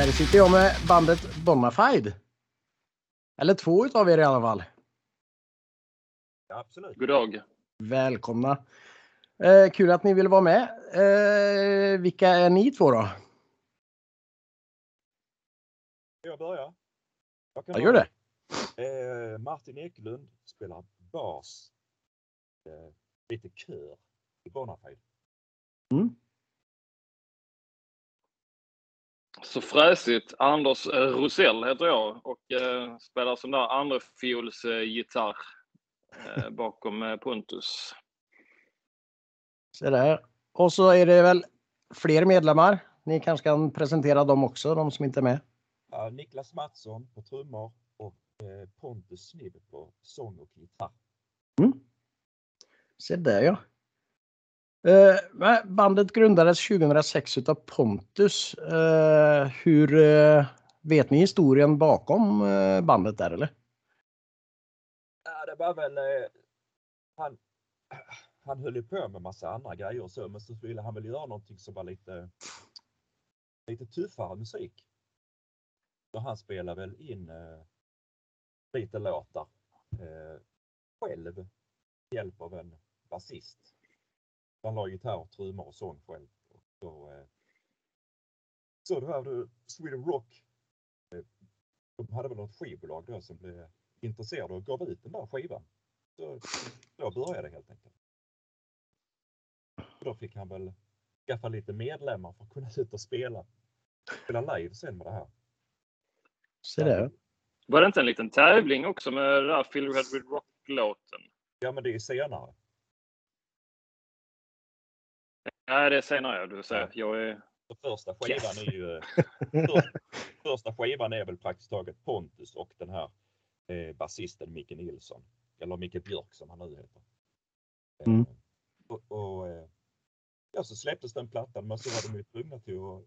Här sitter jag med bandet Bonafide. Eller två utav er i alla fall. Ja, absolut. God dag. Välkomna. Eh, kul att ni vill vara med. Eh, vilka är ni två då? Jag börjar. Jag kan Jag gör det. Eh, Martin Ekelund spelar bas. Eh, lite kör i Bonafide. Mm. Så fräsigt. Anders eh, Rosell heter jag och eh, spelar som där andrefiols eh, gitarr bakom eh, Pontus. Så där. Och så är det väl fler medlemmar. Ni kanske kan presentera dem också, de som inte är med. Ja, Niklas Mattsson på trummor och eh, Pontus Snibb på sång och gitarr. Se där ja. Eh, bandet grundades 2006 utav Pontus. Eh, hur eh, vet ni historien bakom eh, bandet där eller? Ja, det var väl eh, han, han höll ju på med massa andra grejer och så, men så ville han väl göra någonting som var lite, lite tuffare musik. Så han spelade väl in eh, lite låtar själv med hjälp av en basist. Han la gitarr, trummor och sång själv. Och så, eh, så då hade Sweden Rock. Eh, de hade väl något skivbolag då som blev intresserade och gav ut den där skivan. Så då började det helt enkelt. Och då fick han väl skaffa lite medlemmar för att kunna ut och spela, spela live sen med det här. Se där. Var det inte en liten tävling också med den där Phil Redwood Rock-låten? Ja, men det är senare. Nej, det är senare. ja, Du säger. Jag är... Första skivan är ju eh, för, första skivan är väl praktiskt taget Pontus och den här eh, basisten Micke Nilsson. Eller Micke Björk som han nu heter. Eh, Mm. och, och eh, ja, så släpptes den plattan men så var de ju tvungna till att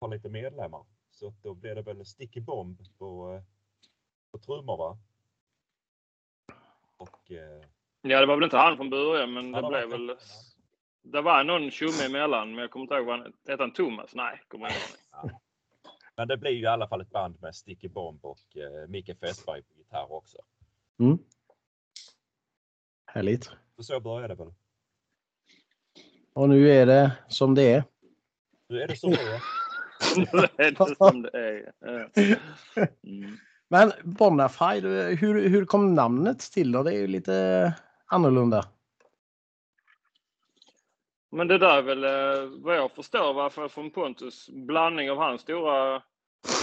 ha lite medlemmar. Så att då blev det väl Sticky Bomb på, eh, på trummor va? Och eh, Ja, det var väl inte han från början, men det blev väl... inte Det var någon tjomme emellan, men jag kommer inte ihåg vad han hette. han Thomas? Nej, kommer jag ihåg. Men det blir ju i alla fall ett band med Sticky Bomb och eh, Micke Fästberg på gitarr också. Mm. Härligt. Så så började det väl. Och nu är det som det är. Nu är det som det är. det är det som det är. Ja. Mm. Men Bonafide, hur, hur kom namnet till då? Det är ju lite annorlunda. Men det där är väl eh, vad jag förstår varför från Pontus blandning av hans stora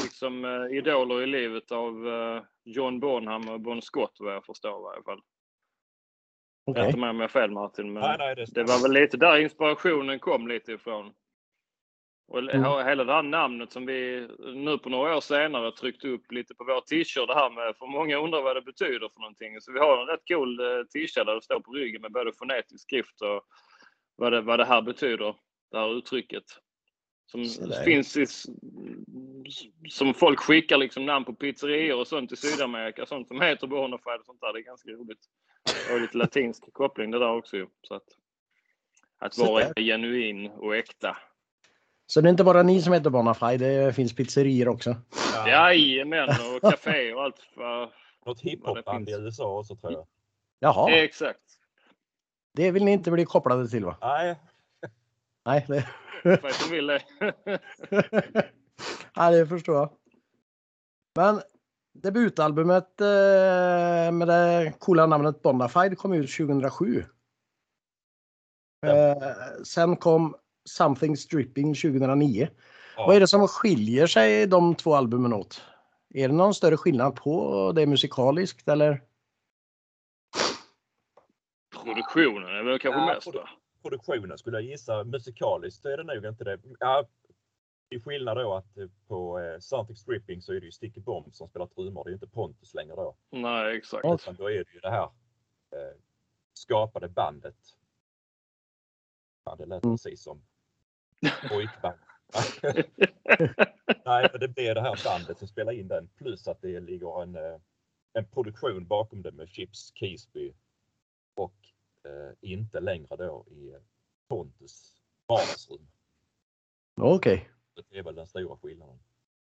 liksom, eh, idoler i livet av eh, John Bonham och Bon Scott vad jag förstår i varje fall. Okej. Rätta mig om jag har fel Martin, men Nej, nej, det, det var väl lite där inspirationen kom lite ifrån. Och Mm. hela det här namnet som vi nu på några år senare tryckt upp lite på vår t-shirt det här med, för många undrar vad det betyder för någonting. Så vi har en rätt cool t-shirt där det står på ryggen med både fonetisk skrift och vad det, vad det här betyder, det här uttrycket. Som Så finns i, som folk skickar liksom namn på pizzerior och sånt i Sydamerika, sånt som heter Bonafide och sånt där. Det är ganska roligt. Och lite latinsk koppling det där också. Så att, att Så vara där. genuin och äkta. Så det är inte bara ni som heter Bonafide, det finns pizzerior också. ja, Jajamän, och café och allt. vad- något hiphopband i. USA också tror jag. Jaha, Exakt. Det vill ni inte bli kopplade till va? Nej, Nej, det, de vill det. ja, det förstår jag. Men debutalbumet eh, med det coola namnet Bonafide kom ut 2007. Eh, sen kom Something Stripping 2009. ja. Vad är det som skiljer sig de två albumen åt? Är det någon större skillnad på det musikaliskt eller? Produktionen är väl kanske Ja, mest produ- produktionen skulle jag gissa. Musikaliskt är det nog inte det. Ja, till skillnad då att eh, på eh, Something Stripping så är det ju Sticky Bomb som spelar trummor. Det är inte Pontus längre då. Nej, exakt. Utan då är det ju det här eh, skapade bandet. Ja, det lät Mm. precis som pojkband. Nej, men det blir det här bandet som spelar in den plus att det ligger en, eh, en produktion bakom det med Chips eh, inte längre då i Pontus vardagsrum. Okej. Det är väl den stora skillnaden.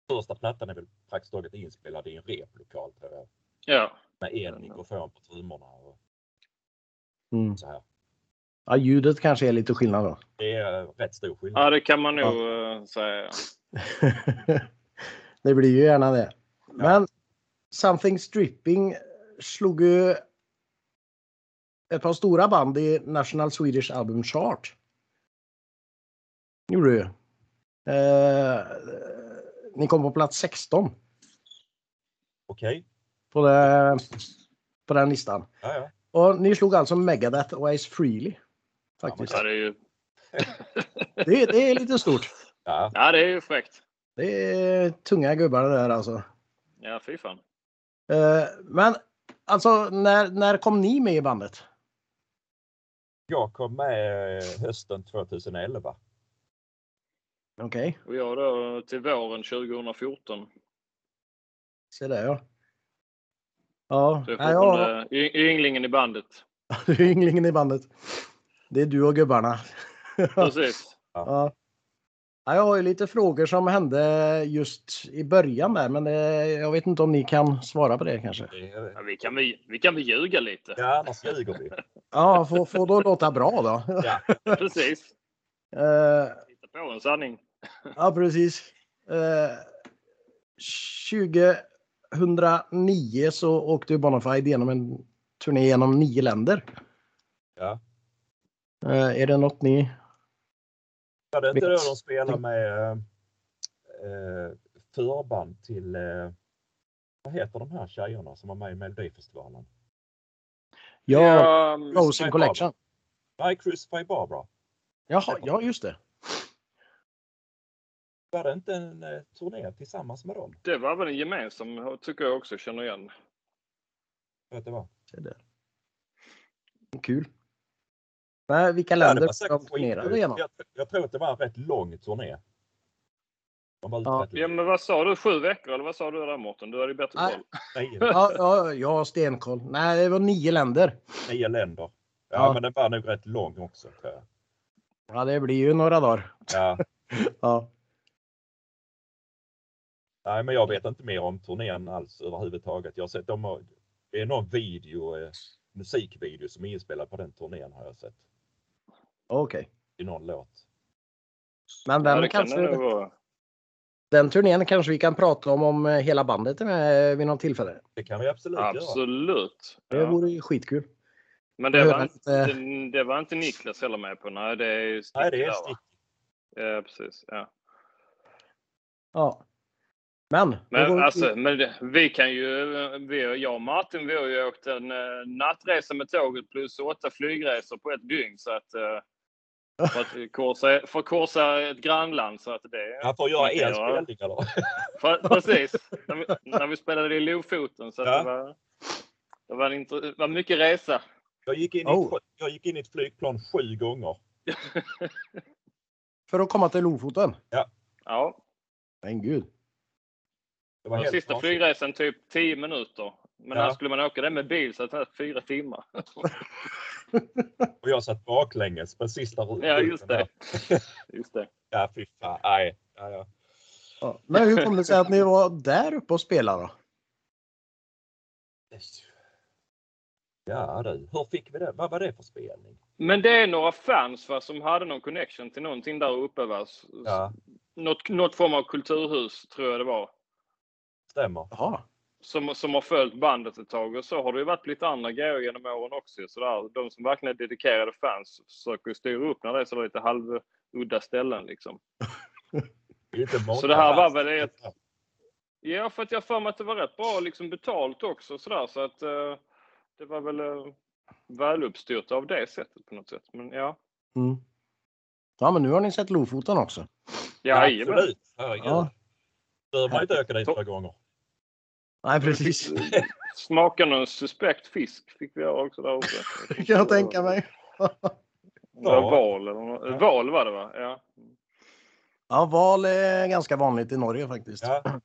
Första plattan är väl praktiskt taget inspelad i en replokal tror jag. Ja. Med en mikrofon på trummorna och Mm. så här. Ja, ljudet kanske är lite skillnad då. Det är rätt stor skillnad. ja, det kan man nog eh, säga. det blir ju gärna det. Men Something Stripping slog ju ett par stora band i National Swedish Album Chart. Gjorde du. Eh, ni kom på plats 16 Okej. på, det, på den listan. Ja, ja. Och ni slog alltså Megadeth och Ace Frehley. Faktiskt. Ja, det är ju, Det, det är lite stort. ja. ja, det är ju fräckt. Det är tunga gubbar det där alltså. Ja, fy fan. Eh, Men alltså när, när kom ni med i bandet? Jag kom med hösten 2011. Okej, Och jag då till våren 2014. se där ja. Ja, Så jag är ja, fortfarande y- ynglingen i bandet. du är ynglingen i bandet. Det är du och gubbarna. Precis. ja. Ja, jag har ju lite frågor som hände just i början där, men det, jag vet inte om ni kan svara på det kanske. Ja, vi, kan, vi, vi kan väl ljuga lite. ja, annars ljuger vi. Ja, får, får då låta bra då. Ja. Precis. Eh, Hitta på en sanning. Ja, precis. Eh, 2009 så åkte Bonafide genom en turné genom nio länder. Ja. Eh, är det något ni... Var det inte då de spelade med eh, eh, förband till, eh, vad heter de här tjejerna som var med i Melodifestivalen? Ja, mm, Rose in Collection. Nej, Crucify Barbara. Jaha, ja just det. Var det inte en eh, turné tillsammans med dem? det var väl en gemensam, tycker jag också känner igen. Vet det var. Se där. Kul. Men vilka Ja, länder var de turnerade genom? jag, jag tror att det var en rätt lång turné. Ja. Ja, men vad sa du? Sju veckor eller vad sa du där Mårten? Du hade ju bättre Nej. koll. Ja, ja, jag har stenkoll. Nej, det var nio länder. nio länder. Ja, Ja. men den var nog rätt lång också. Ja, det blir ju några dagar. Ja. Ja. Nej, men jag vet inte mer om turnén alls överhuvudtaget. Jag har sett de har, det är någon video, eh, musikvideo som är inspelad på den turnén har jag sett. Okej. I någon låt. Men Ja, den, kan kanske, vara. den turnén kanske vi kan prata om om eh, hela bandet är med vid något tillfälle. Det kan vi absolut göra. Absolut. Det Ja. vore ju skitkul. Men det var, inte, det, det var inte Niklas heller med på. Nej, det är Sticky Nej, det är stick. Ja, precis. Ja. Ja. Men. Men, alltså, men det, vi kan ju, vi, jag och Martin, vi har ju åkt en eh, nattresa med tåget plus åtta flygresor på ett dygn. Så att, eh, för att korsa, för korsa ett grannland. Så att det, Han får göra en spelning eller? För, precis. När vi, när vi spelade i Lofoten. Så att Ja. det, var, det, var en, det var mycket resa. Jag gick, in i Oh. ett, sj- jag gick in i ett flygplan sju gånger. För att komma till Lofoten. Ja, Men gud. Det var den sista konstigt. flygresan typ 10 minuter. Men Ja. här skulle man åka det med bil så att det tar fyra timmar. Och jag satt baklänges på sista rutan. Ja, just det. Just det. Ja, fy fan. Nej. Ja, ja. Ja. Men hur kom det sig att ni var där uppe och spelade då? Ja du, hur fick vi det? Vad var det för spelning? Men det är några fans va, som hade någon connection till någonting där uppe. Va? Ja, Något, något form av kulturhus tror jag det var. stämmer. Jaha. Som, som har följt bandet ett tag. Och så har det ju varit lite andra grejer genom åren också. Så där, de som verkligen är dedikerade fans försöker ju styra upp när det är så lite halvudda ställen. Liksom. Det Så det här var väl ett- Ja, för att jag för mig att det var rätt bra liksom betalt också. Så, där, så att eh, det var väl uh, väluppstyrt av det sättet på något sätt. Men ja, Mm. Ja, men nu har ni sett Lofoten också. ja, Ja, absolut. Herregud. Ja. Behöver man inte öka dit två gånger. Nej, precis. Smaka någon suspekt fisk fick vi göra också där uppe. Kan jag tänka mig. Var val eller något. Ja. Val var det va? Ja. Ja, val är ganska vanligt i Norge faktiskt. Ja.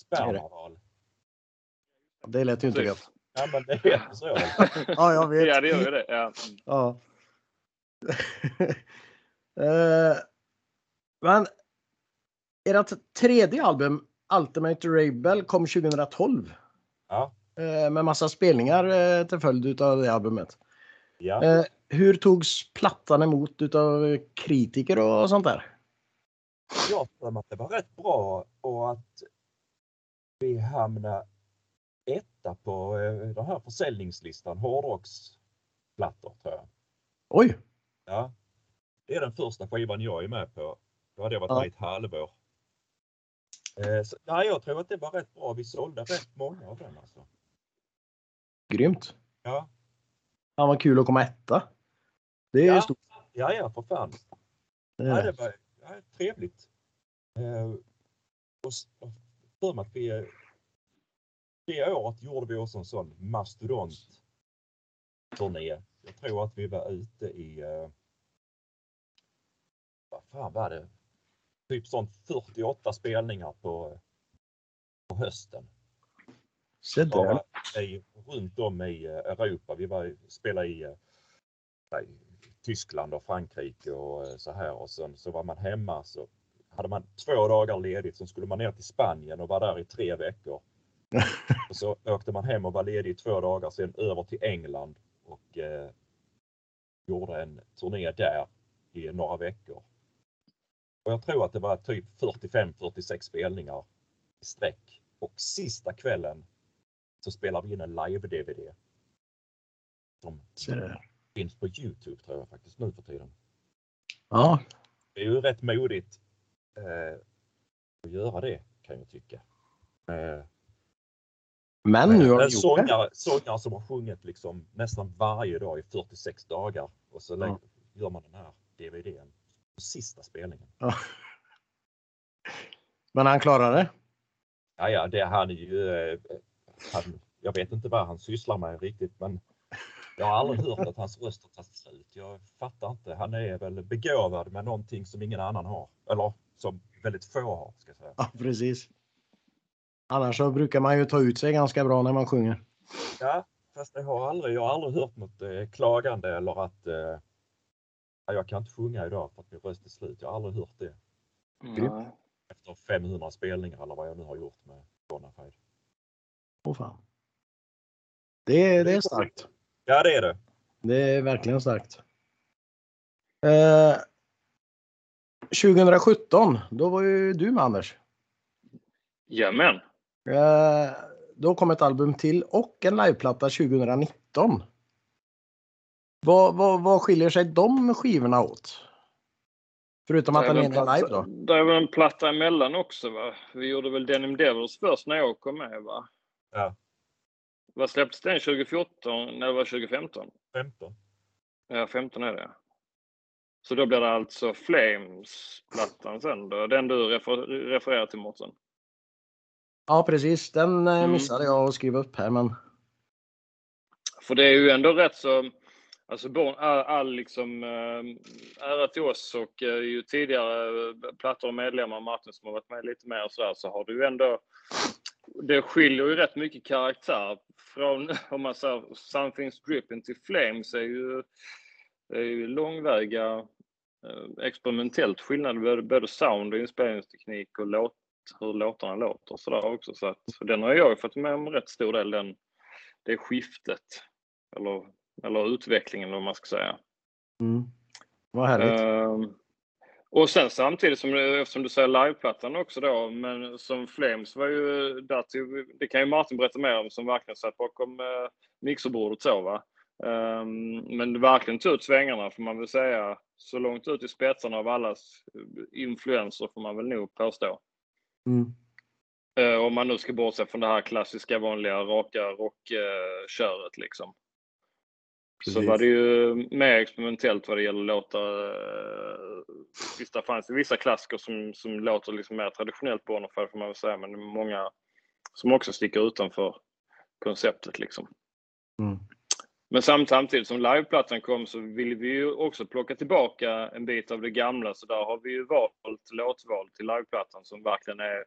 Spermaval. Det lät ju inte gött. Ja, men det heter så. Ja, jag vet. Ja, det gör ju det. Ja. Ja. Eh, men ert tredje album, Ultimate Rebel, kom 2012. Ja. Eh, med massa spelningar eh, till följd av det albumet. Ja. Eh, hur togs plattan emot utav kritiker och sånt där? Jag tror att det var rätt bra och att vi hamnade etta på den här försäljningslistan, hårdrocksplattor tror jag. Oj! Ja. Det är den första skivan jag är med på. Då hade jag varit Ja. med i ett halvår. Eh, så, ja, jag tror att det var rätt bra. Vi sålde rätt många av den alltså. Grymt! Ja, Fan vad kul att komma etta. Det är Ja. stort. ja, ja för fan. Det Ja, det. var ja, trevligt. Eh, och och för mig att vi det året gjorde vi också en sån mastodont turné. Jag tror att vi var ute i eh, vad fan var det? Typ sånt 48 spelningar på, på hösten. Se där. I, runt om i eh, Europa. Vi var spelade i, eh, i Tyskland och Frankrike och eh, så här och sen så var man hemma så hade man två dagar ledigt. Sen skulle man ner till Spanien och vara där i tre veckor. Och så åkte man hem och var ledig i två dagar, sen över till England och eh, gjorde en turné där i några veckor. Och jag tror att det var typ 45-46 spelningar i sträck. Och sista kvällen så spelar vi in en live-DVD. Som finns på Youtube tror jag faktiskt nu för tiden. Ja, Det är ju rätt modigt eh, att göra det kan jag tycka. Eh, men nu har du gjort det. sångare, som har sjungit liksom nästan varje dag i 46 dagar och så lägger, gör man den här DVDn sista spelningen. Ja. Men han klarade det. Ja, ja, det han är ju. Eh, han, jag vet inte vad han sysslar med riktigt, men jag har aldrig hört att hans röst har tagit slut. Jag fattar inte. Han är väl begåvad med någonting som ingen annan har eller som väldigt få har. Ska jag säga. Ja, precis. Annars så brukar man ju ta ut sig ganska bra när man sjunger. Ja, fast jag har aldrig, jag har aldrig hört något eh, klagande eller att eh, "Ja, jag kan inte sjunga idag för att min röst är slut. Jag har aldrig hört det Nej. efter 500 spelningar eller vad jag nu har gjort med Bonafide. Åh fan. Det, det är starkt. Ja, det är det. Det är verkligen starkt. Eh, 2017, då var ju du med Anders. Jamen. Eh, då kom ett album till och en liveplatta 2019. Vad, vad, vad skiljer sig de skivorna åt? Förutom att den ena är live då. Det är väl en platta emellan också va? Vi gjorde väl Denim Devils först när jag kom med va? Ja. Vad släpptes den 2014? Nej, det var 2015? 15. Ja, 15 är det. Så då blir det alltså Flames-plattan sen då? Den du refer refererar till Mårten? Ja precis, den eh, Mm. missade jag att skriva upp här men För det är ju ändå rätt så, alltså all, all liksom äh, ära till oss och äh, ju tidigare eh, plattor och medlemmar, Martin som har varit med lite mer och sådär så har du ju ändå, det skiljer ju rätt mycket karaktär från, om man säger Something's Dripping till Flames är ju, är ju långväga äh, experimentellt skillnad både, både sound och inspelningsteknik och låt, hur låtarna låter och sådär också. Så att den har jag ju fått med om rätt stor del, den, det skiftet. Eller, eller utvecklingen eller vad man ska säga. mm. vad härligt. Ehm, och sen samtidigt som eftersom du säger liveplattan också då, men som Flames var ju där till, det kan ju Martin berätta mer om som verkligen satt bakom uh, mixerbordet så va. Ehm, men verkligen tog ut svängarna får man väl säga. Så långt ut i spetsarna av allas influenser får man väl nog påstå. Mm. Eh, om man nu ska bortse från det här klassiska vanliga raka rockköret liksom. Så Precis. var det ju mer experimentellt vad det gäller låtar. eh, Visst, det fanns vissa klassiker som, som låter liksom mer traditionellt Bonafide får man väl säga, men det är många som också sticker utanför konceptet liksom. Mm. Men samt- samtidigt som liveplattan kom så ville vi ju också plocka tillbaka en bit av det gamla så där har vi ju valt låtval till liveplattan som verkligen är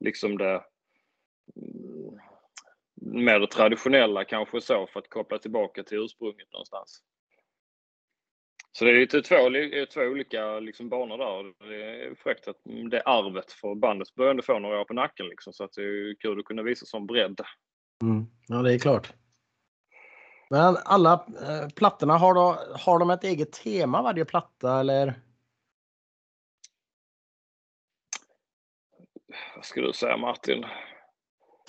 liksom det mer det traditionella kanske så för att koppla tillbaka till ursprunget någonstans. Så det är lite två, li- två olika liksom banor där. Det är fräckt att det arvet för bandet börjar ändå få några år på nacken. Liksom, så att det är ju kul att kunna visa sån bredd. Mm. Ja, det är klart. Men alla eh, plattorna, har, då, har de ett eget tema varje platta eller? Vad ska du säga Martin?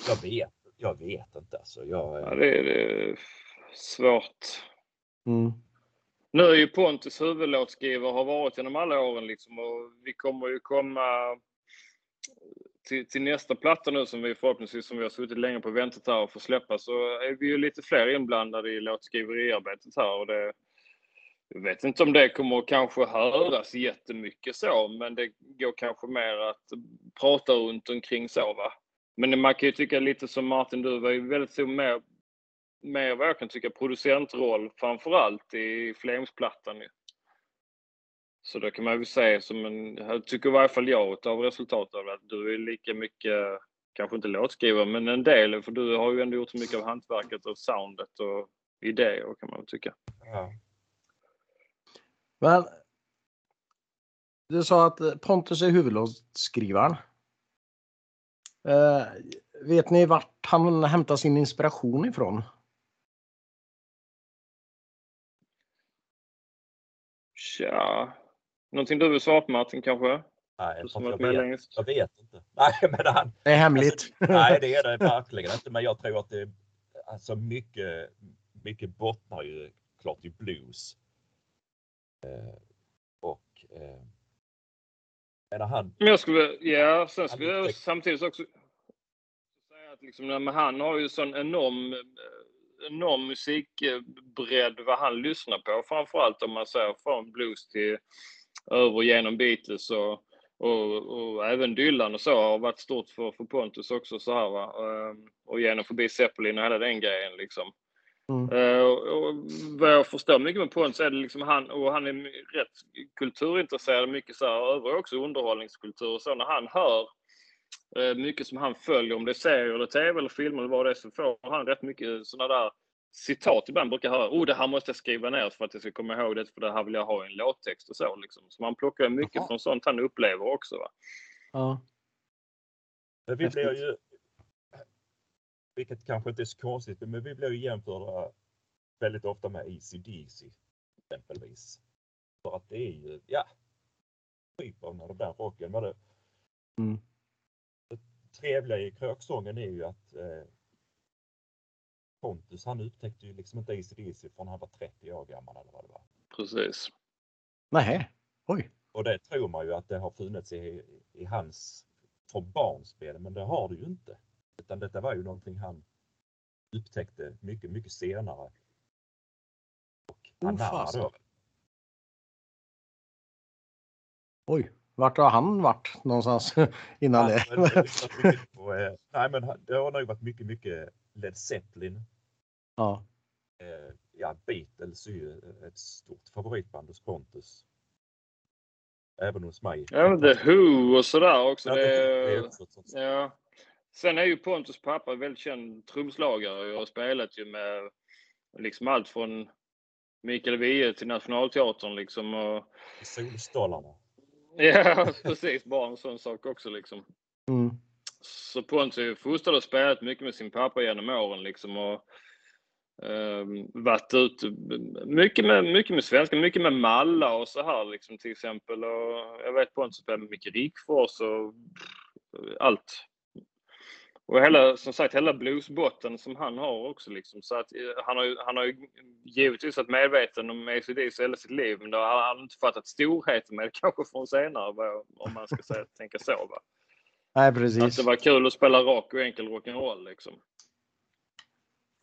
Jag vet, jag vet inte alltså. Jag, Ja, det, är, det är svårt. Mm. Nu är ju Pontus huvudlåtskrivare har varit genom alla åren liksom och vi kommer ju komma till, till nästa platta nu som vi förhoppningsvis som vi har suttit länge på väntat här och få släppa så är vi ju lite fler inblandade i låtskriveriarbetet här och det jag vet inte om det kommer att kanske höras jättemycket så, men det går kanske mer att prata runt omkring så va. Men man kan ju tycka lite som Martin, du var ju väldigt stor med. mer vad jag kan tycka producentroll framförallt i Flames-plattan ju. Så då kan man väl säga som en, jag tycker i varje fall jag av resultatet av att du är lika mycket, kanske inte låtskrivare, men en del, för du har ju ändå gjort så mycket av hantverket och soundet och idéer kan man väl tycka. ja. Men du sa att Pontus är huvudlåtskrivaren. Eh, vet ni vart han hämtar sin inspiration ifrån? Tja, någonting du vill svara på Martin kanske? Nej, jag, vet, längst. jag vet inte. Nej, men han, Det är hemligt. nej, det är det verkligen inte. Men jag tror att det alltså mycket, mycket bottnar ju klart i blues. Eh, och eh, menar han, Men jag skulle, ja, sen skulle jag samtidigt också säga att liksom, han har ju sån enorm, enorm musikbredd vad han lyssnar på. Framförallt om man säger från blues till över genom Beatles och, och, och även Dylan och så har varit stort för, för Pontus också så här va. Ehm, Och genom förbi Zeppelin och hela den grejen liksom. Mm. Eh, och, vad jag förstår mycket med Pontus är det liksom han, och han är rätt kulturintresserad, mycket så här, övrig också underhållningskultur och så. När han hör eh, mycket som han följer, om det är serier eller tv eller filmer eller vad det är, så får han rätt mycket sådana där citat ibland brukar jag höra. Oh, det här måste jag skriva ner för att jag ska komma ihåg det, för det här vill jag ha i en låttext och så. Liksom. Så man plockar mycket Jaha. från sånt han upplever också. Va? Ja. men vi blir Häftigt. ju, vilket kanske inte är så konstigt, men vi blir ju jämförda väldigt ofta med ACDC exempelvis. För att det är ju, ja, typ av den där rocken. Men det, Mm. det trevliga i kröksången är ju att eh, Pontus han upptäckte ju liksom inte ACDC förrän han var 30 år gammal eller vad det var. Precis. Nej. Oj. Och det tror man ju att det har funnits i, i hans från barnspel, men det har det ju inte. Utan detta var ju någonting han upptäckte mycket, mycket senare. Och Oh, anammade fasen. då. Oj. Vart har han varit någonstans innan Ja, det? men på, eh, nej, men det har nog varit mycket, mycket Led Zeppelin. ja. Eh, ja, Beatles är ju ett stort favoritband hos Pontus. Även hos mig. Ja, men The Who och sådär också. Ja, det, det är är- också ett sånt- Ja. Sen är ju Pontus pappa väldigt känd trumslagare och har spelat ju med liksom allt från Mikael Wiehe till Nationalteatern liksom. Och, Solstolarna. ja, precis. Bara en sån sak också liksom. Mm. Så Pontus är ju fostrad och spelat mycket med sin pappa genom åren liksom. Och, ehm, varit ute mycket med, mycket med svenska, mycket med Malla och så här liksom till exempel. Och jag vet Pontus spelar med Micke Rickfors och allt. Och hela, som sagt, hela bluesbotten som han har också liksom. Så att eh, han har ju, han har ju givetvis varit medveten om ACDC hela sitt liv, men då har han inte fattat storheten med det kanske från senare, om man ska säga, tänka så. Va? Nej, Att precis. det var kul att spela rock och enkel rock'n'roll liksom.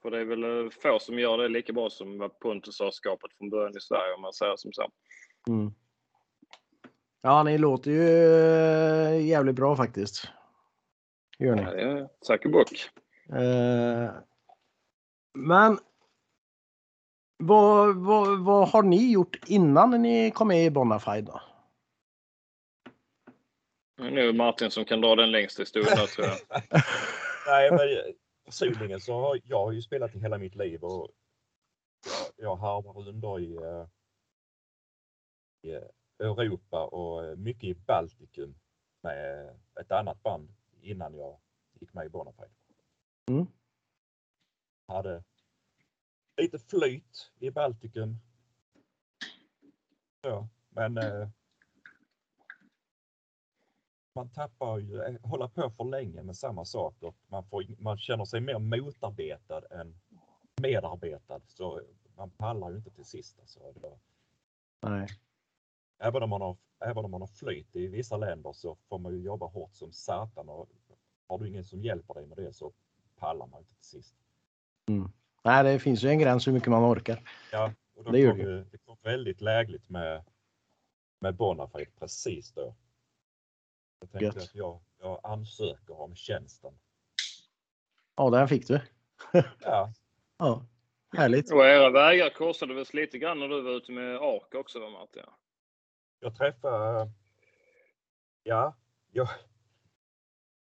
För det är väl eh, få som gör det lika bra som vad Pontus har skapat från början i Sverige om man säger som så. Mm. Ja, ni låter ju eh, jävligt bra faktiskt. Gör ni. Ja, det är säker bock. Eh, men vad, vad, vad har ni gjort innan ni kom med i Bonafide då? Nu är det Martin som kan dra den längsta historien tror jag. Nej, men personligen så har jag har ju spelat i hela mitt liv och jag, jag harvar runder i, eh, i Europa och mycket i Baltikum med ett annat band innan jag gick med i Bonafide. Mm. Hade lite flyt i Baltikum. Ja, men eh, man tappar ju, eh, hålla på för länge med samma saker. Man, får, man känner sig mer motarbetad än medarbetad. Så man pallar ju inte till sist. Alltså. Nej. Även, om man har, även om man har flyt i vissa länder så får man ju jobba hårt som satan. Och har du ingen som hjälper dig med det så pallar man inte till sist. Mm. Nej, det finns ju en gräns hur mycket man orkar. Ja, och då Det kom ju, det kom väldigt lägligt med, med Bonafide precis då. Jag tänkte Gött. att jag, jag ansöker om tjänsten. Ja, den fick du. Ja, Ja, härligt. Och era vägar korsade väl lite grann när du var ute med ARK också va Martin? Jag träffade, ja, jag,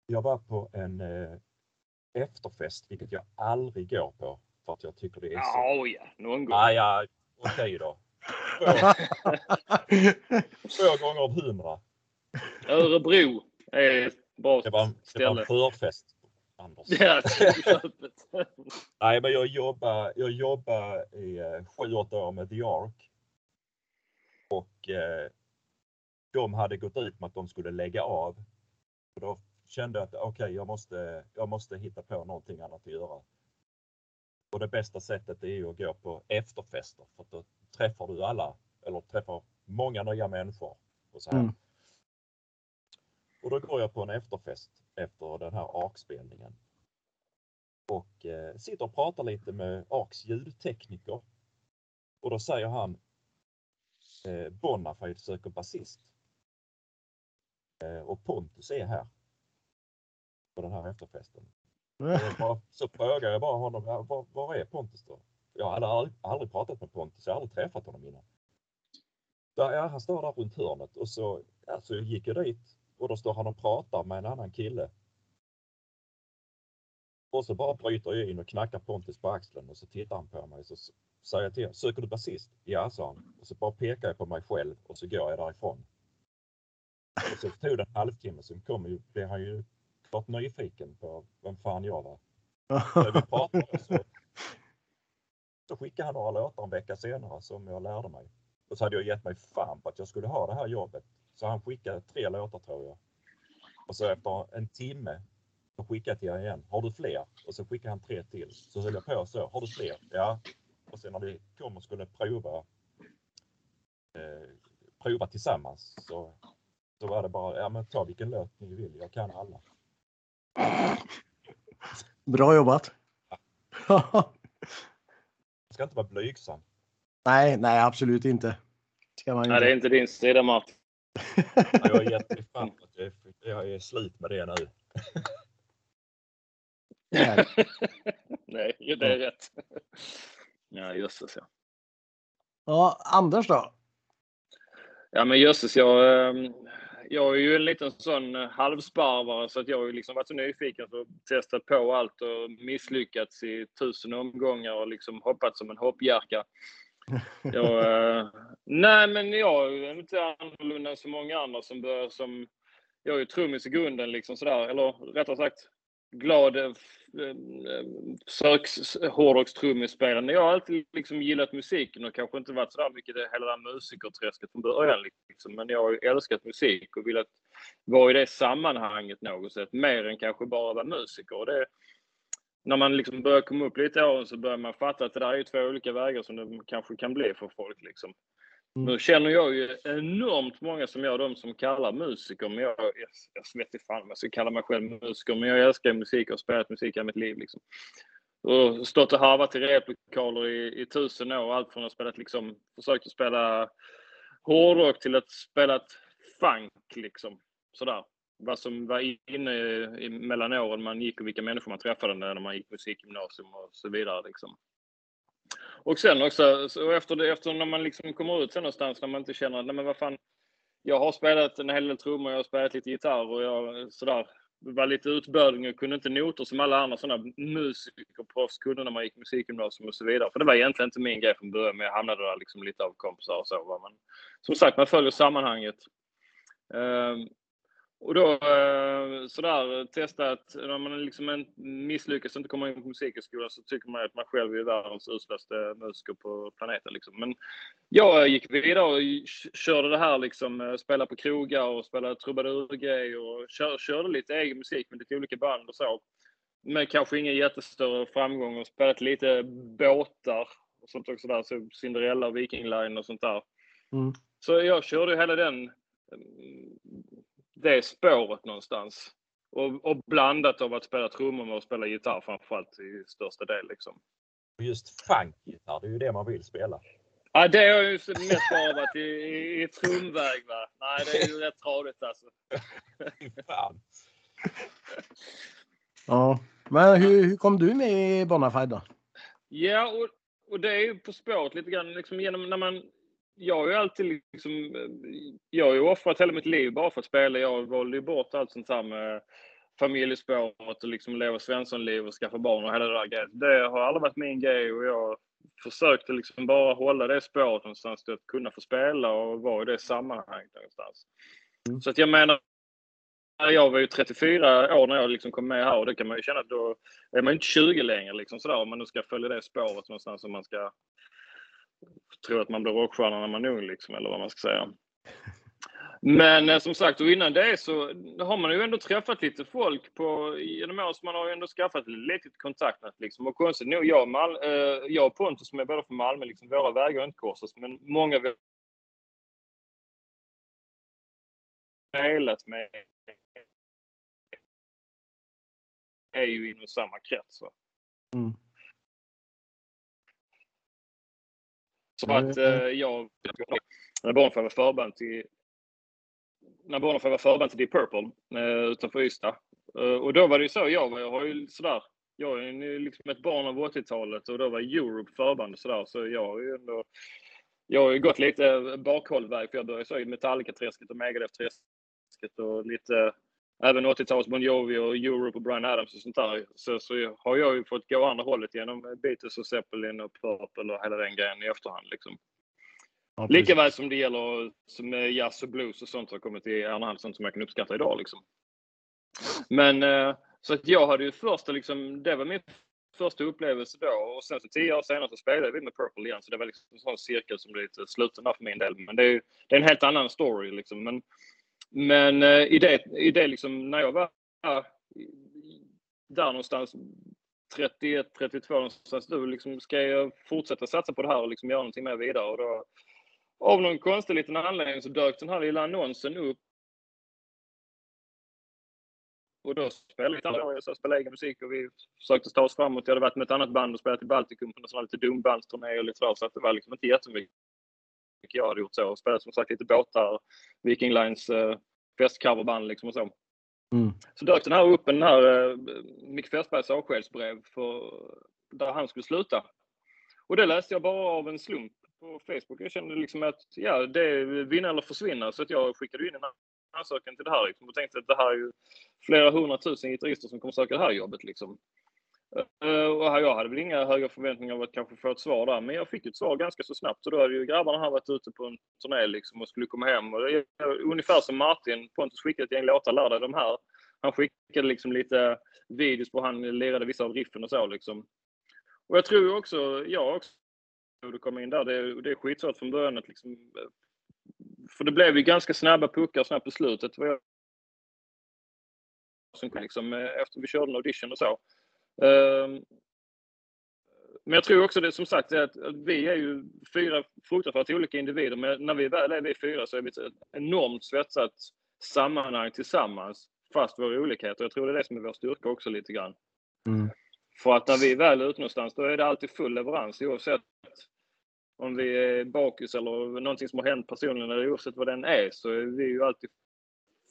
jag var på en eh, efterfest, vilket jag aldrig går på för att jag tycker det är så. Ja, ja, någon gång. Ah, ja, okej då. Två, gånger av hundra. Örebro är ett bra Det var, det var ställe. en förfest. Anders. Ja. Nej, men jag jobbade, jag jobbade i eh, sju, åtta år med The Ark. Och eh, de hade gått ut med att de skulle lägga av. Och då kände jag att okej, jag, måste, jag måste hitta på någonting annat att göra. Och det bästa sättet är ju att gå på efterfester för då träffar du alla eller träffar många nya människor. Och, så här. Mm. och då går jag på en efterfest efter den här ARK-spelningen. Och eh, sitter och pratar lite med ARKs ljudtekniker. Och då säger han eh, Bonafide söker basist. Eh, och Pontus är här. På den här efterfesten. Bara, så frågar jag bara honom, "Ja, var, var är Pontus då? Jag hade aldrig, aldrig pratat med Pontus, jag har aldrig träffat honom innan. Ja, ja, han står där runt hörnet och så, ja, så gick jag dit och då står han och pratar med en annan kille. Och så bara bryter jag in och knackar Pontus på axeln och så tittar han på mig och så säger jag till honom, söker du basist? Ja, sa han. Och så bara pekar jag på mig själv och så går jag därifrån. Och så tog det en halvtimme, sen kom ju, blev han ju klart nyfiken på vem fan jag var. När vi pratade så, så skickade han några låtar en vecka senare som jag lärde mig. Och så hade jag gett mig fan på att jag skulle ha det här jobbet. Så han skickade tre låtar tror jag. Och så efter en timme så skickade jag till honom igen. Har du fler? Och så skickade han tre till. Så höll jag på så. Har du fler? Ja. Och sen när vi kom och skulle prova eh, prova tillsammans så, så var det bara, ja men ta vilken låt ni vill. Jag kan alla. Bra jobbat. Jag ska inte vara blygsam. nej, nej, absolut inte. Ska man Nej, det är inte din sida Martin. Jag gett mig fan jag är, jag är slut med det nu. Nej. Nej, det är rätt. Ja, jösses ja. Ja, Anders då? Ja men jösses, jag, ehm, jag är ju en liten sån eh, halvsparvare så att jag har ju liksom varit så nyfiken så testat på allt och misslyckats i tusen omgångar och liksom hoppat som en hoppjerka. Jag, eh, nej men jag är inte annorlunda än så många andra som börjar som... Jag är ju trummis i grunden liksom sådär, eller rättare sagt glad eh, eh f- Jag har alltid liksom gillat musiken och kanske inte varit sådär mycket det hela det musikerträsket från början. Liksom. Men jag har ju älskat musik och velat vara i det sammanhanget något sätt. Mer än kanske bara vara musiker. Och det, när man liksom börjar komma upp lite i åren så börjar man fatta att det där är ju två olika vägar som det kanske kan bli för folk. Liksom. Mm. Nu känner jag ju enormt många som jag, de som kallar musiker, men jag, jag, jag vet inte fan om jag ska kalla mig själv musiker, men jag älskar musik och har spelat musik hela mitt liv. Liksom. Och stått och harvat i replokaler i, i tusen år, allt från att spela liksom, försökt att spela hårdrock till att spela funk liksom. Sådär. Vad som var inne i, mellan åren man gick och vilka människor man träffade när man gick musikgymnasium och så vidare liksom. Och sen också, så efter, det, efter när man liksom kommer ut sen någonstans när man inte känner att, nej men vad fan, jag har spelat en hel del trummor, jag har spelat lite gitarr och jag sådär. var lite utböling, och kunde inte noter som alla andra sådana musikerproffs kunde när man gick musikgymnasium och så vidare. För det var egentligen inte min grej från början, men jag hamnade där liksom lite av kompisar och så. Men som sagt, man följer sammanhanget. Um, och då eh, sådär testa att när man liksom misslyckas och inte kommer in på musikhögskolan så tycker man att man själv är världens uslaste musiker på planeten. Liksom. Men jag gick vidare och körde det här liksom, eh, spela på krogar och spela trubadurgrej och kör, körde lite egen musik med lite olika band och så. Men kanske ingen jättestörre framgång och spelat lite båtar och sånt också där, så Cinderella, Viking Line och sånt där. Mm. Så jag körde hela den det spåret någonstans. Och, och blandat av att spela trummor med att spela gitarr framförallt i största del. Liksom. Just funkgitarr, det är ju det man vill spela. Ja, det har ju mest varit i, i, i trumväg. Va? Nej, det är ju rätt tradigt alltså. Fan. Ja, men hur, hur kom du med i Bonafide då? Ja, och, och det är ju på spåret lite grann liksom genom när man jag har ju alltid liksom, jag har ju offrat hela mitt liv bara för att spela. Jag valde ju bort allt sånt här med familjespåret och liksom leva Svenssonliv och skaffa barn och hela det där grejen. Det har aldrig varit min grej och jag försökte liksom bara hålla det spåret någonstans till att kunna få spela och vara i det sammanhanget någonstans. Mm. Så att jag menar, jag var ju 34 år när jag liksom kom med här och det kan man ju känna att då är man inte 20 längre liksom sådär om man nu ska följa det spåret någonstans om man ska tro att man blir rockstjärna när man är ung, liksom, eller vad man ska säga. Men eh, som sagt, och innan det så har man ju ändå träffat lite folk på, genom åren, så man har ju ändå skaffat lite kontaktnät. Liksom. Och konstigt nog, jag, Mal, eh, jag och Pontus som är båda från Malmö, liksom, våra vägar har inte korsats, men många vi spelat med är ju inom samma krets. Mm. Så att eh, jag, när Bonfire var förband till när Bonfire var förband till Deep Purple eh, utanför Ystad. Eh, och då var det ju så, jag, jag har ju sådär, jag är liksom ett barn av 80-talet och då var Europe förband och sådär, så jag har ju ändå jag har ju gått lite bakhållväg för jag började så i Metallica-träsket och Megadeth-träsket och lite även 80-tals Bon Jovi och Europe och Brian Adams och sånt där. Så, så har jag ju fått gå andra hållet genom Beatles och Zeppelin och Purple och hela den grejen i efterhand. Liksom. Ja, Likaväl som det gäller som jazz och blues och sånt har kommit i andra hand, sånt som jag kan uppskatta idag. Liksom. Men eh, så att jag hade ju första, liksom, det var min första upplevelse då och sen så tio år senare så spelade vi med Purple igen så det var liksom en sån cirkel som blev lite sluten för min del. Men det är, det är en helt annan story liksom. Men men eh, i det, i det liksom, när jag var där någonstans 31, 32 någonstans, då liksom ska jag fortsätta satsa på det här och liksom göra någonting mer vidare. Och då, av någon konstig liten anledning så dök den här lilla annonsen upp. Och då spelade jag. Jag spelade egen musik och vi försökte ta oss framåt. Jag hade varit med ett annat band och spelat i Baltikum på en lite dumbandsturné och lite sådär. Så att det var liksom inte jättemycket jag hade gjort så. Och spelat som sagt lite båtar, Viking Lines eh, festcoverband liksom och så. Mm. Så dök den här upp, den här eh, Micke Fässbergs avskedsbrev för, där han skulle sluta. Och det läste jag bara av en slump på Facebook. Jag kände liksom att ja, det är vinna eller försvinna. Så att jag skickade in en ansökan till det här liksom, och tänkte att det här är ju flera hundratusen gitarrister som kommer söka det här jobbet. Liksom. Eh, och jag hade väl inga höga förväntningar av att kanske få ett svar där, men jag fick ett svar ganska så snabbt. Och då hade ju grabbarna här varit ute på en turné liksom och skulle komma hem. Och det är ungefär som Martin, Pontus skickade ett gäng låtar, lärde de här. Han skickade liksom lite videos på han lirade vissa av riffen och så liksom. Och jag tror också, jag också, du kom in där, det, det är skitsvårt från början att liksom, eh, för det blev ju ganska snabba puckar snabbt på slutet. Som liksom, eh, efter vi körde en audition och så. Ehm, men jag tror också det som sagt att, vi är ju fyra fruktansvärt olika individer, men när vi väl är vi fyra så är vi ett enormt svetsat sammanhang tillsammans, fast våra olikheter. Jag tror det är det som är vår styrka också lite grann. Mm. För att när vi väl är ute någonstans, då är det alltid full leverans oavsett om vi är bakis eller någonting som har hänt personligen, eller oavsett vad den är, så är vi ju alltid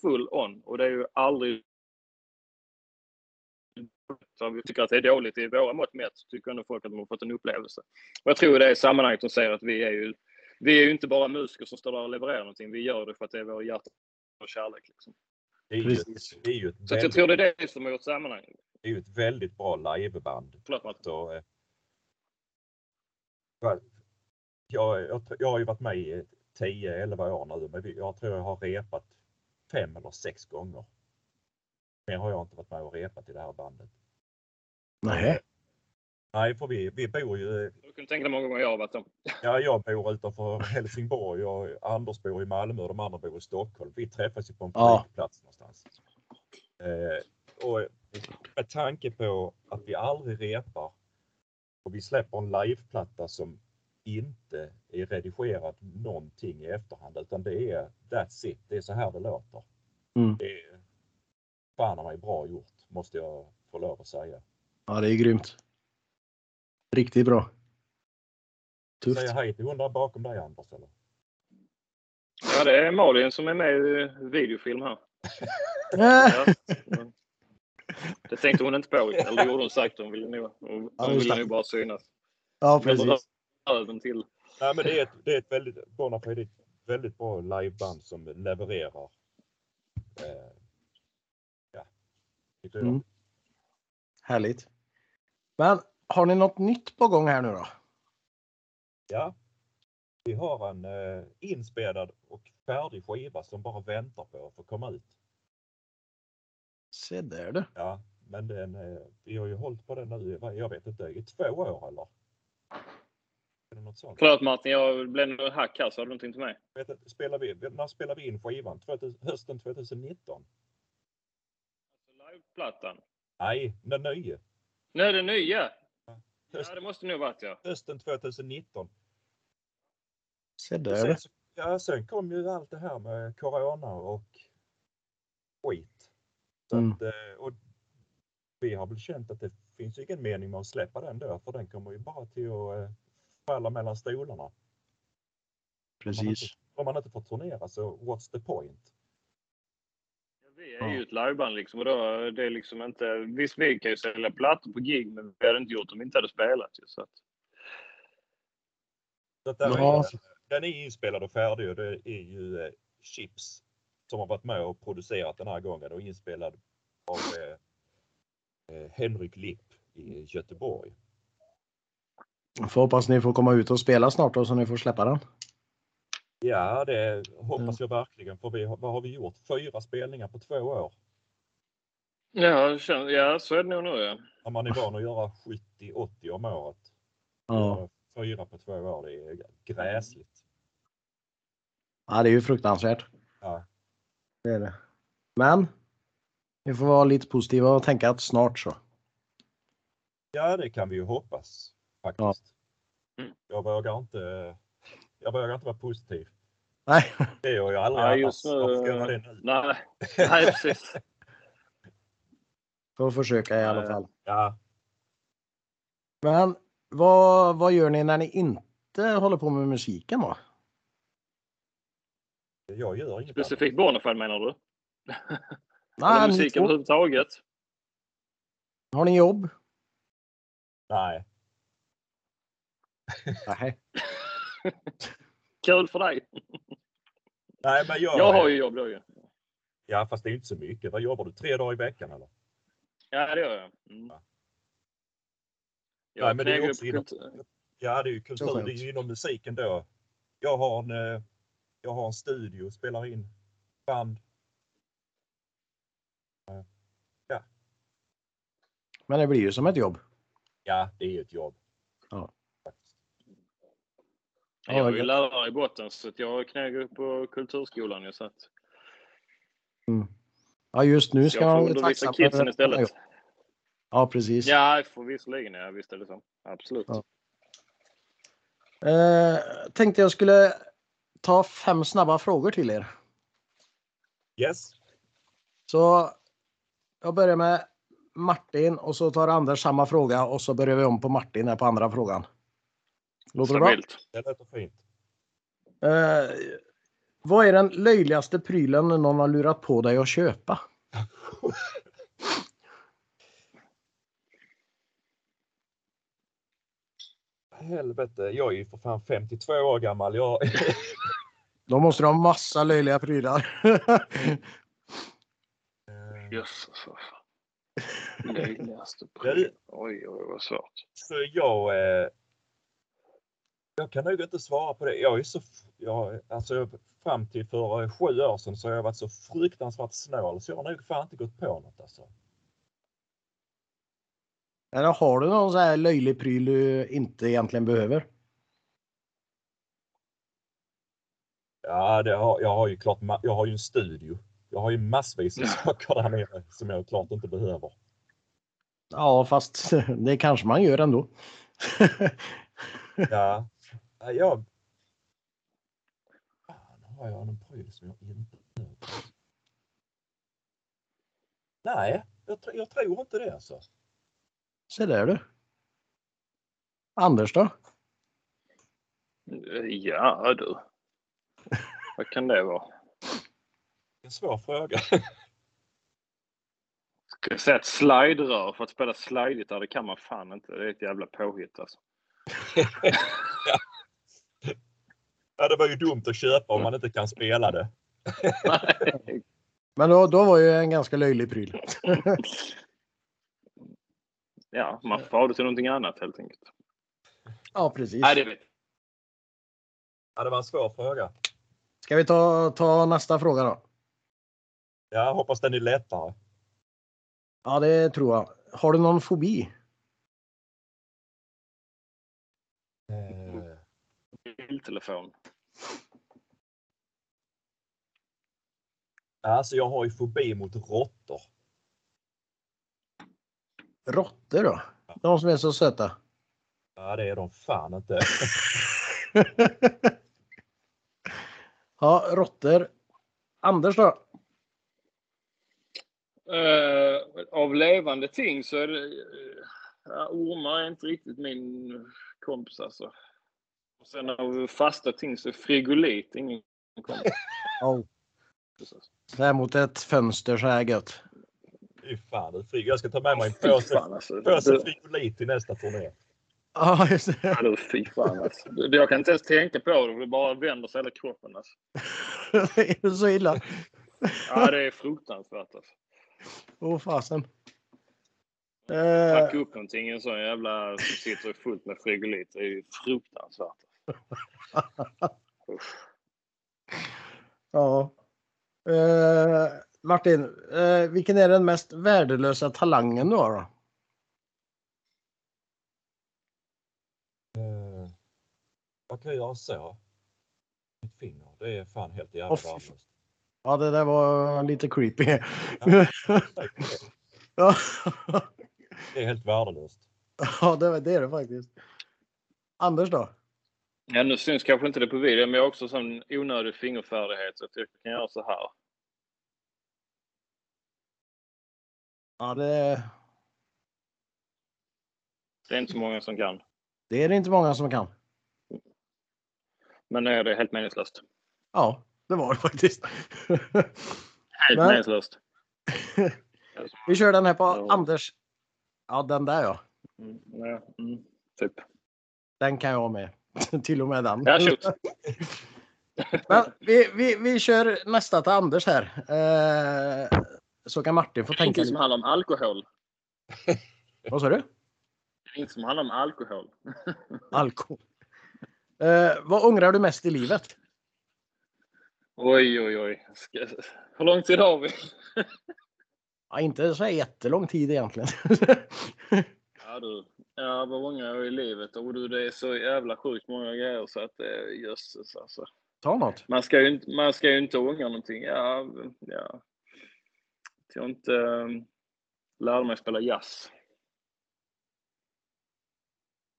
full on. Och det är ju aldrig så vi tycker att det är dåligt i våra mått mätt, tycker ändå folk att de har fått en upplevelse. Och jag tror det är sammanhanget de säger att vi är ju, vi är ju inte bara musiker som står där och levererar någonting. Vi gör det för att det är vår hjärta och kärlek. Liksom. Det är ju, Precis. det är ju ett, Så att jag väldigt, tror det är det som är gjort sammanhanget. det är ju ett väldigt bra liveband. Förlåt Martin. Så, eh, jag, jag, jag har ju varit med i 10-11 år nu, men jag tror jag har repat fem eller sex gånger. Mer har jag inte varit med och repat i det här bandet. Nej. Nej, för vi, vi bor ju, Du kan tänka dig många gånger jag har varit dem. ja, jag bor utanför Helsingborg och Anders bor i Malmö och de andra bor i Stockholm. Vi träffas ju på en Ja. någonstans. Eh, och med tanke på att vi aldrig repar och vi släpper en liveplatta som inte är redigerad någonting i efterhand utan det är that's it. Det är så här det låter. Mm. Det är fan mig bra gjort måste jag få lov att säga. Ja, det är grymt. Riktigt bra. Tufft. Säger hej till hon där bakom dig Anders eller? Ja, det är Malin som är med i videofilm här. Ja. Det tänkte hon inte på. Eller det gjorde hon säkert. Hon ville nog, hon, Ja, hon ville nog bara synas. Ja, precis. Röven till. Nej men det är ett, det är ett väldigt, Bonafide är ett väldigt bra liveband som levererar. Eh, ja, tycker jag. Mm. Härligt. Men har ni något nytt på gång här nu då? Ja. Vi har en eh, inspelad och färdig skiva som bara väntar på att få komma ut. Se där du. Ja, men den, eh, vi har ju hållit på den nu, jag vet inte, i två år eller? Är det något sånt? Förlåt Martin, jag blev nog hack här så har du någonting till mig. Vet, spelar vi, när spelar vi in skivan? 2000, hösten 2019? Liveplattan. Nej, den nya. Nu är det nya. Höst, Ja, det måste nog varit ja. hösten 2019. Se där sen, ja, sen kom ju allt det här med corona och skit. Så Mm. att, eh, och vi har väl känt att det finns ingen mening med att släppa den då, för den kommer ju bara till att eh, falla mellan stolarna. Precis. Om man inte får turnera så what's the point? Vi är ju ett liveband liksom och då det är liksom inte. Visst, vi kan ju sälja plattor på gig, men vi hade inte gjort om vi inte hade spelat ju. Så att, Så där Ja. är, den är inspelad och färdig och det är ju eh, Chips som har varit med och producerat den här gången och inspelad av eh, eh, Henrik Lipp i Göteborg. Får hoppas ni får komma ut och spela snart då så ni får släppa den. Ja, det hoppas jag verkligen. För vi, har- vad har vi gjort? Fyra spelningar på två år. ja, det känns, ja, så är det nog nu ja. När man är van att göra 70-80 om året. Ja. Fyra på två år, det är gräsligt. ja, det är ju fruktansvärt. Ja. Det är det. Men vi får vara lite positiva och tänka att snart så. ja, det kan vi ju hoppas faktiskt. Ja. Mm. Jag vågar inte. Jag vågar inte vara positiv. Nej, Det är jag ju aldrig Nej, annars. just Varför ska jag göra det nu? Nej, nej precis. får försöka i alla fall. Ja, Men vad, vad gör ni när ni inte håller på med musiken då? jag gör inget Specifikt Bonafide menar du? Eller Nej, ni musik överhuvudtaget? Har ni jobb? Nej, Nej. Kul för dig. nej, men jag. Jag har ju jobb då ju. Ja, fast det är inte så mycket. Vad jobbar du? Tre dagar i veckan eller? Ja, det gör jag. Mm. Ja. Jag Nej, men det är också inom- Ja, det är ju kultur. Det är ju inom musiken då. Jag har en, eh, jag har en studio, spelar in band. Men det blir ju som ett jobb. Ja, det är ju ett jobb. Ja. Jag är ju lärare i botten så att jag knäger upp på kulturskolan. ju, Så att Ja, just nu ska jag man undervisa kidsen istället. Ja, precis. Ja, för visserligen. Ja, visst är det så. Absolut. Ja. Eh, tänkte jag skulle ta fem snabba frågor till er. Yes. Så jag börjar med Martin och så tar Anders samma fråga och så börjar vi om på Martin här på andra frågan. Låter det bra? Stabilt. Det låter fint. Eh, vad är den löjligaste prylen någon har lurat på dig att köpa? Helvete, jag är ju för fan 52 år gammal. Jag, Då måste du ha massa löjliga prylar. Jösses vad fan. Löjligaste pryl. Oj, oj, vad svårt. Så jag, eh, jag kan nog inte svara på det. Jag är så, jag, alltså fram till för eh, sju år sedan så har jag varit så fruktansvärt snål så jag har nog fan inte gått på något alltså. Eller har du någon så här löjlig pryl du inte egentligen behöver? Ja, det har, jag har ju klart, jag har ju en studio. Jag har ju massvis med saker där nere som jag klart inte behöver. Ja, fast det kanske man gör ändå. Ja, jag... Fan, har jag någon pryl som jag inte? Nej, jag, jag tror inte det alltså. Se där du. Anders då? Ja du. Vad kan det vara? En svår fråga. Ska jag säga ett slide-rör för att spela slide-gitarr? Det kan man fan inte. Det är ett jävla påhitt alltså. Ja, det var ju dumt att köpa om man inte kan spela det. Men då, då var ju en ganska löjlig pryl. ja, man får ha det till någonting annat helt enkelt. Ja, precis. Nej, det Ja, det var en svår fråga. Ska vi ta, ta nästa fråga då? Jag hoppas den är lättare. Ja, det tror jag. Har du någon fobi? Biltelefon. Alltså, jag har ju fobi mot råttor. Råttor då? De som är så söta. Ja, det är de fan inte. ja, råttor. Anders då? Eh, av levande ting så är det... ja, ormar är inte riktigt min kompis alltså. Och sen av fasta ting så är frigolit ingen kompis. Oh. Så här mot ett fönster så här gött. Fy fan, du frig. Jag ska ta med mig en påse, fan alltså. påse frigolit till nästa turné. Ja, just det. Ja, fy fan alltså. Jag kan inte ens tänka på det. Det bara vänder sig hela kroppen alltså. är det så illa? Ja, det är fruktansvärt alltså. Åh fasen. Eh, Packa upp någonting i en sån jävla som sitter fullt med frigolit. Det är ju fruktansvärt. Ja. Eh, Martin, eh, vilken är den mest värdelösa talangen du har då? Eh, vad kan jag så? Mitt finger, det är fan helt jävla fy värdelöst. Ja, det där var lite creepy. Ja. ja, Det är helt värdelöst. ja det, det är det faktiskt. Anders då? Ja, nu syns kanske inte det på video, men jag har också sån onödig fingerfärdighet så att jag kan göra så här. Ja, det, Det är inte så många som kan. det är det inte många som kan. Men nej, det är helt meningslöst. Ja, det var det faktiskt. Helt Men- meningslöst. Vi kör den här på Ja. Anders. Ja, den där ja. Mm, ja, mm, typ. Den kan jag med. Till och med den. Ja, shoot. Men vi, vi, vi kör nästa till Anders här. Eh, så kan Martin få Det är tänka ingenting som handlar om alkohol. Vad sa du? Det är inget som handlar om alkohol. Alkohol. Eh, vad ångrar du mest i livet? Oj, oj, oj. Ska... Hur lång tid har vi? Ja, inte så jättelång tid egentligen. Ja, du. Ja, vad ångrar jag i livet? Och du, det är så jävla sjukt många grejer så att det är jösses alltså. Ta något. Man ska ju inte, man ska ju inte ångra någonting. Ja, ja. Att jag inte um, lärde mig spela jazz.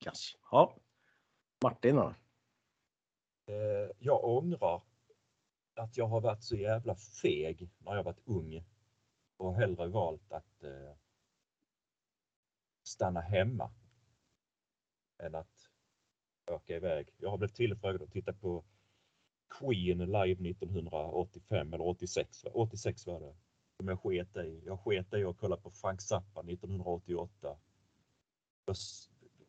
Yes. Ja. Martin då? Eh, jag ångrar att jag har varit så jävla feg när jag varit ung och hellre valt att eh, stanna hemma än att åka iväg. Jag har blivit tillfrågad att titta på Queen live 1985 eller 86. 86 var det. Som jag sket i. Jag sket i att kolla på Frank Zappa 1988. Jag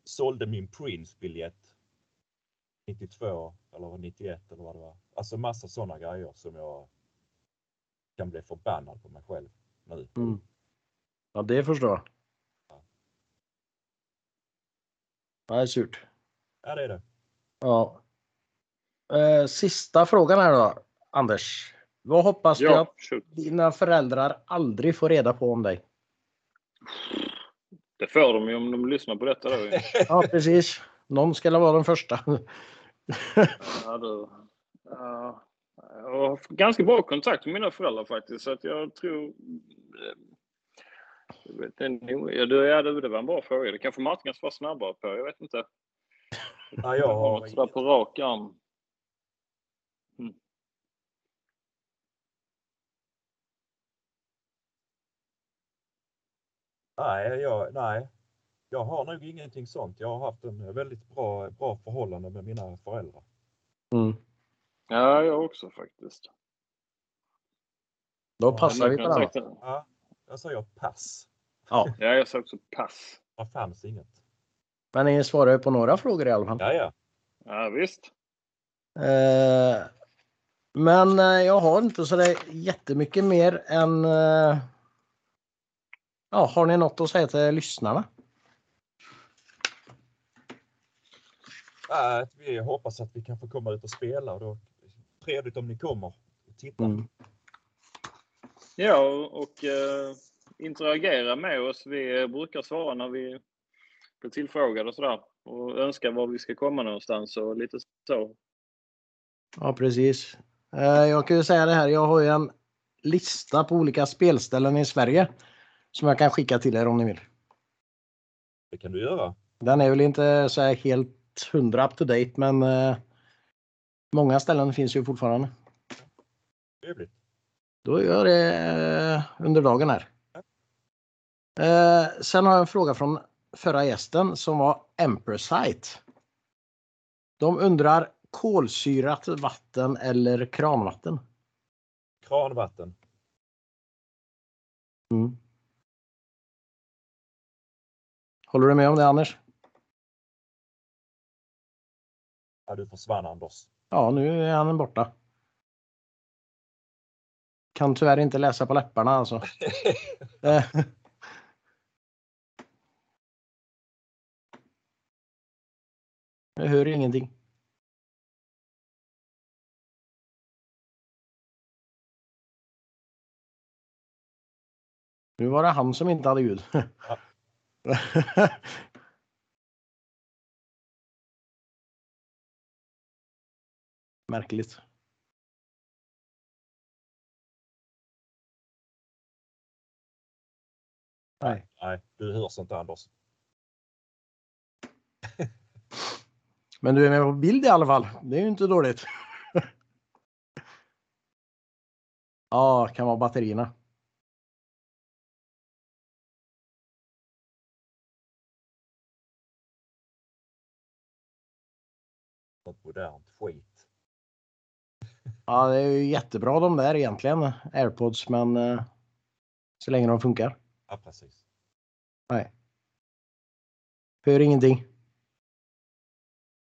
sålde min Prince-biljett 92 eller 91 eller vad det var. Alltså massa sådana grejer som jag kan bli förbannad på mig själv. nu. Mm. Ja, det förstår jag. Är surt. Ja, det är det. Ja. Eh, sista frågan här då, Anders. Vad hoppas du Ja, att shoot. dina föräldrar aldrig får reda på om dig? Det får de ju om de lyssnar på detta. Då. Ja, precis. Någon ska vara den första. Ja, du. Ja, jag har ganska bra kontakt med mina föräldrar faktiskt. Så att jag tror... Jag vet, det, ja, ja, det var en bra fråga. Det kanske Martin ska vara snabbare på. Jag vet inte. Ja, jag har något sådär på rak arm. Nej, jag, nej, jag har nog ingenting sånt. Jag har haft en väldigt bra, bra förhållande med mina föräldrar. Mm. Ja, jag också faktiskt. Då Ja, passar vi Jag på kan den. Ja, jag säger pass. Ja, Ja, jag sa också pass. Fanns inget. men ni svarar ju på några frågor i alla fall. Ja, ja. Ja, visst. Eh, men eh, jag har inte så där jättemycket mer än... Eh, ja, har ni något att säga till lyssnarna? Ja, att vi hoppas att vi kan få komma ut och spela och då trevligt om ni kommer och tittar. Mm. Ja, och eh, interagera med oss. Vi brukar svara när vi blir tillfrågade och sådär. Och önska var vi ska komma någonstans och lite så. Ja, precis. Eh, jag kan ju säga det här, jag har ju en lista på olika spelställen i Sverige som jag kan skicka till er om ni vill. Det kan du göra. Den är väl inte så här helt hundra up to date, men eh, många ställen finns ju fortfarande. Trevligt. Då gör jag det eh, under dagen här. Eh, sen har jag en fråga från förra gästen som var Empressite. De undrar kolsyrat vatten eller kranvatten? Kranvatten. Mm. Håller du med om det Anders? Ja, du försvann Anders. Ja, nu är han borta. Kan tyvärr inte läsa på läpparna alltså. Jag hör ingenting. Nu var det han som inte hade ljud. Märkligt. Nej. Nej, du hörs inte Anders. Men du är med på bild i alla fall. Det är ju inte dåligt. ja, kan vara batterierna. Något modernt skit. Ja, det är ju jättebra de där egentligen, airpods, men eh, så länge de funkar. Ja, precis. Nej. Hör ingenting.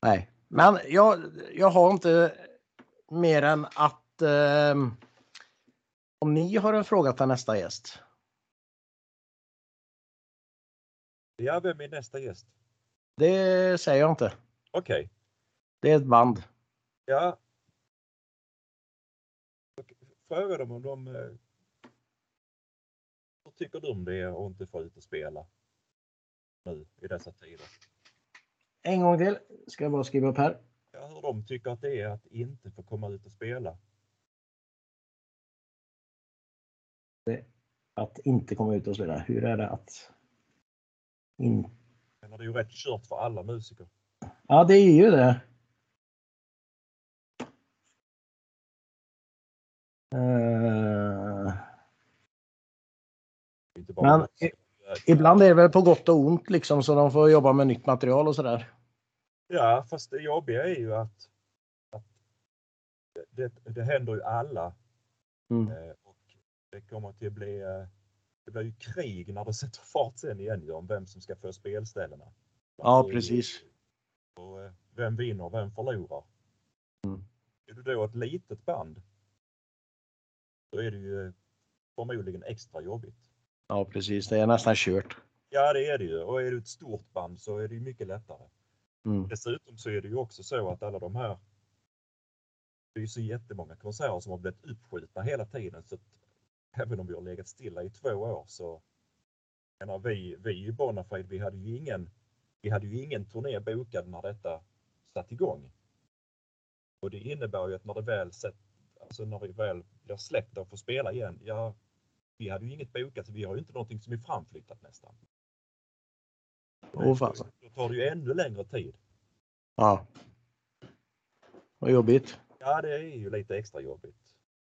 Nej, men jag, jag har inte mer än att eh, om ni har en fråga till nästa gäst. Ja, vem är nästa gäst? Det säger jag inte. Okej. Det är ett band. Ja. Och Fråga dem om de... eh, Vad tycker du om det att inte få ut och spela? Nu i dessa tider. En gång till. Ska jag bara skriva upp här. Ja, hur de tycker att det är att inte få komma ut och spela. Att inte komma ut och spela. Hur är det att... In... Men det är ju rätt kört för alla musiker. Ja, det är ju det. Eh, Det Inte Men ibland är det väl på gott och ont liksom så de får jobba med nytt material och sådär. Ja, fast det jobbiga är ju att, att det, det händer ju alla Mm. eh, och det kommer till att bli eh, det blir ju krig när det sätter fart sen igen ju om vem som ska få spelställena. Ja, Och, precis. Och, eh, vem vinner, vem förlorar? Mm. Är du då ett litet band? Då är det ju förmodligen extra jobbigt. Ja, precis. Det är nästan kört. Ja, det är det ju. Och är du ett stort band så är det ju mycket lättare. Mm. Dessutom så är det ju också så att alla de här. Det är ju så jättemånga konserter som har blivit uppskjutna hela tiden så att även om vi har legat stilla i två år så. Menar, vi, vi i Bonafide, vi hade ju ingen. Vi hade ju ingen turné bokad när detta satt igång. Och det innebär ju att när det väl sett, alltså när vi väl blir släppta och får spela igen. Ja, vi hade ju inget bokat så vi har ju inte någonting som är framflyttat nästan. Åh fasen. Då tar det ju ännu längre tid. Ja. Vad jobbigt. Ja, det är ju lite extra jobbigt.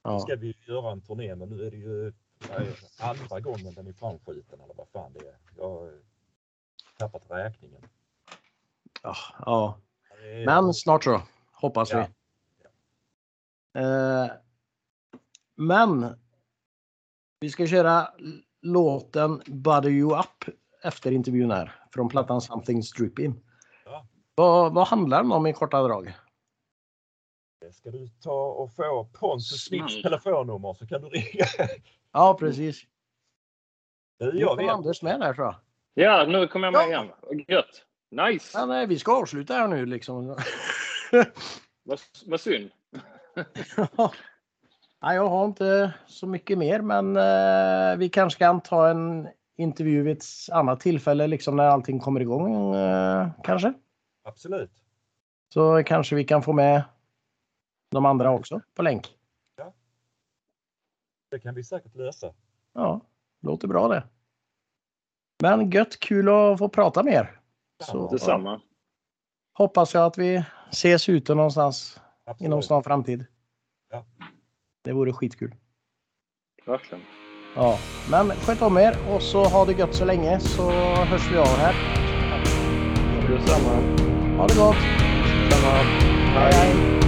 Nu Ja. ska vi göra en turné men nu är det ju andra gången den är framskjuten eller vad fan det är. Jag har tappat räkningen. Ja. ja. Är- Men snart så. Hoppas vi. Ja. Eh, men. Vi ska köra låten Butter You Up efter intervjun här. Från plattan Something's Dripping. Ja. Vad, vad handlar den om i korta drag? Ska du ta och få Pontus Smiths Snäll. telefonnummer så kan du ringa. Ja, precis. Du, Nu jag kom vet. Anders med där tror jag. Ja, nu kommer jag med Ja. igen. Gött! Nice! Men eh, vi ska avsluta här nu liksom. Vad, vad synd. Nej, jag har inte så mycket mer, men eh, vi kanske kan ta en intervju vid ett annat tillfälle, liksom när allting kommer igång eh, kanske. Absolut. Så kanske vi kan få med de andra också på länk. Det kan vi säkert lösa. Ja, låter bra det. Men gött, kul att få prata med er. Så Detsamma. hoppas jag att vi ses ute någonstans Absolut. inom snar framtid. Ja. Det vore skitkul. Verkligen. Ja, men sköt om er och så ha det gött så länge så hörs vi av här. Detsamma. Ha det gott! Detsamma. Hej, hej.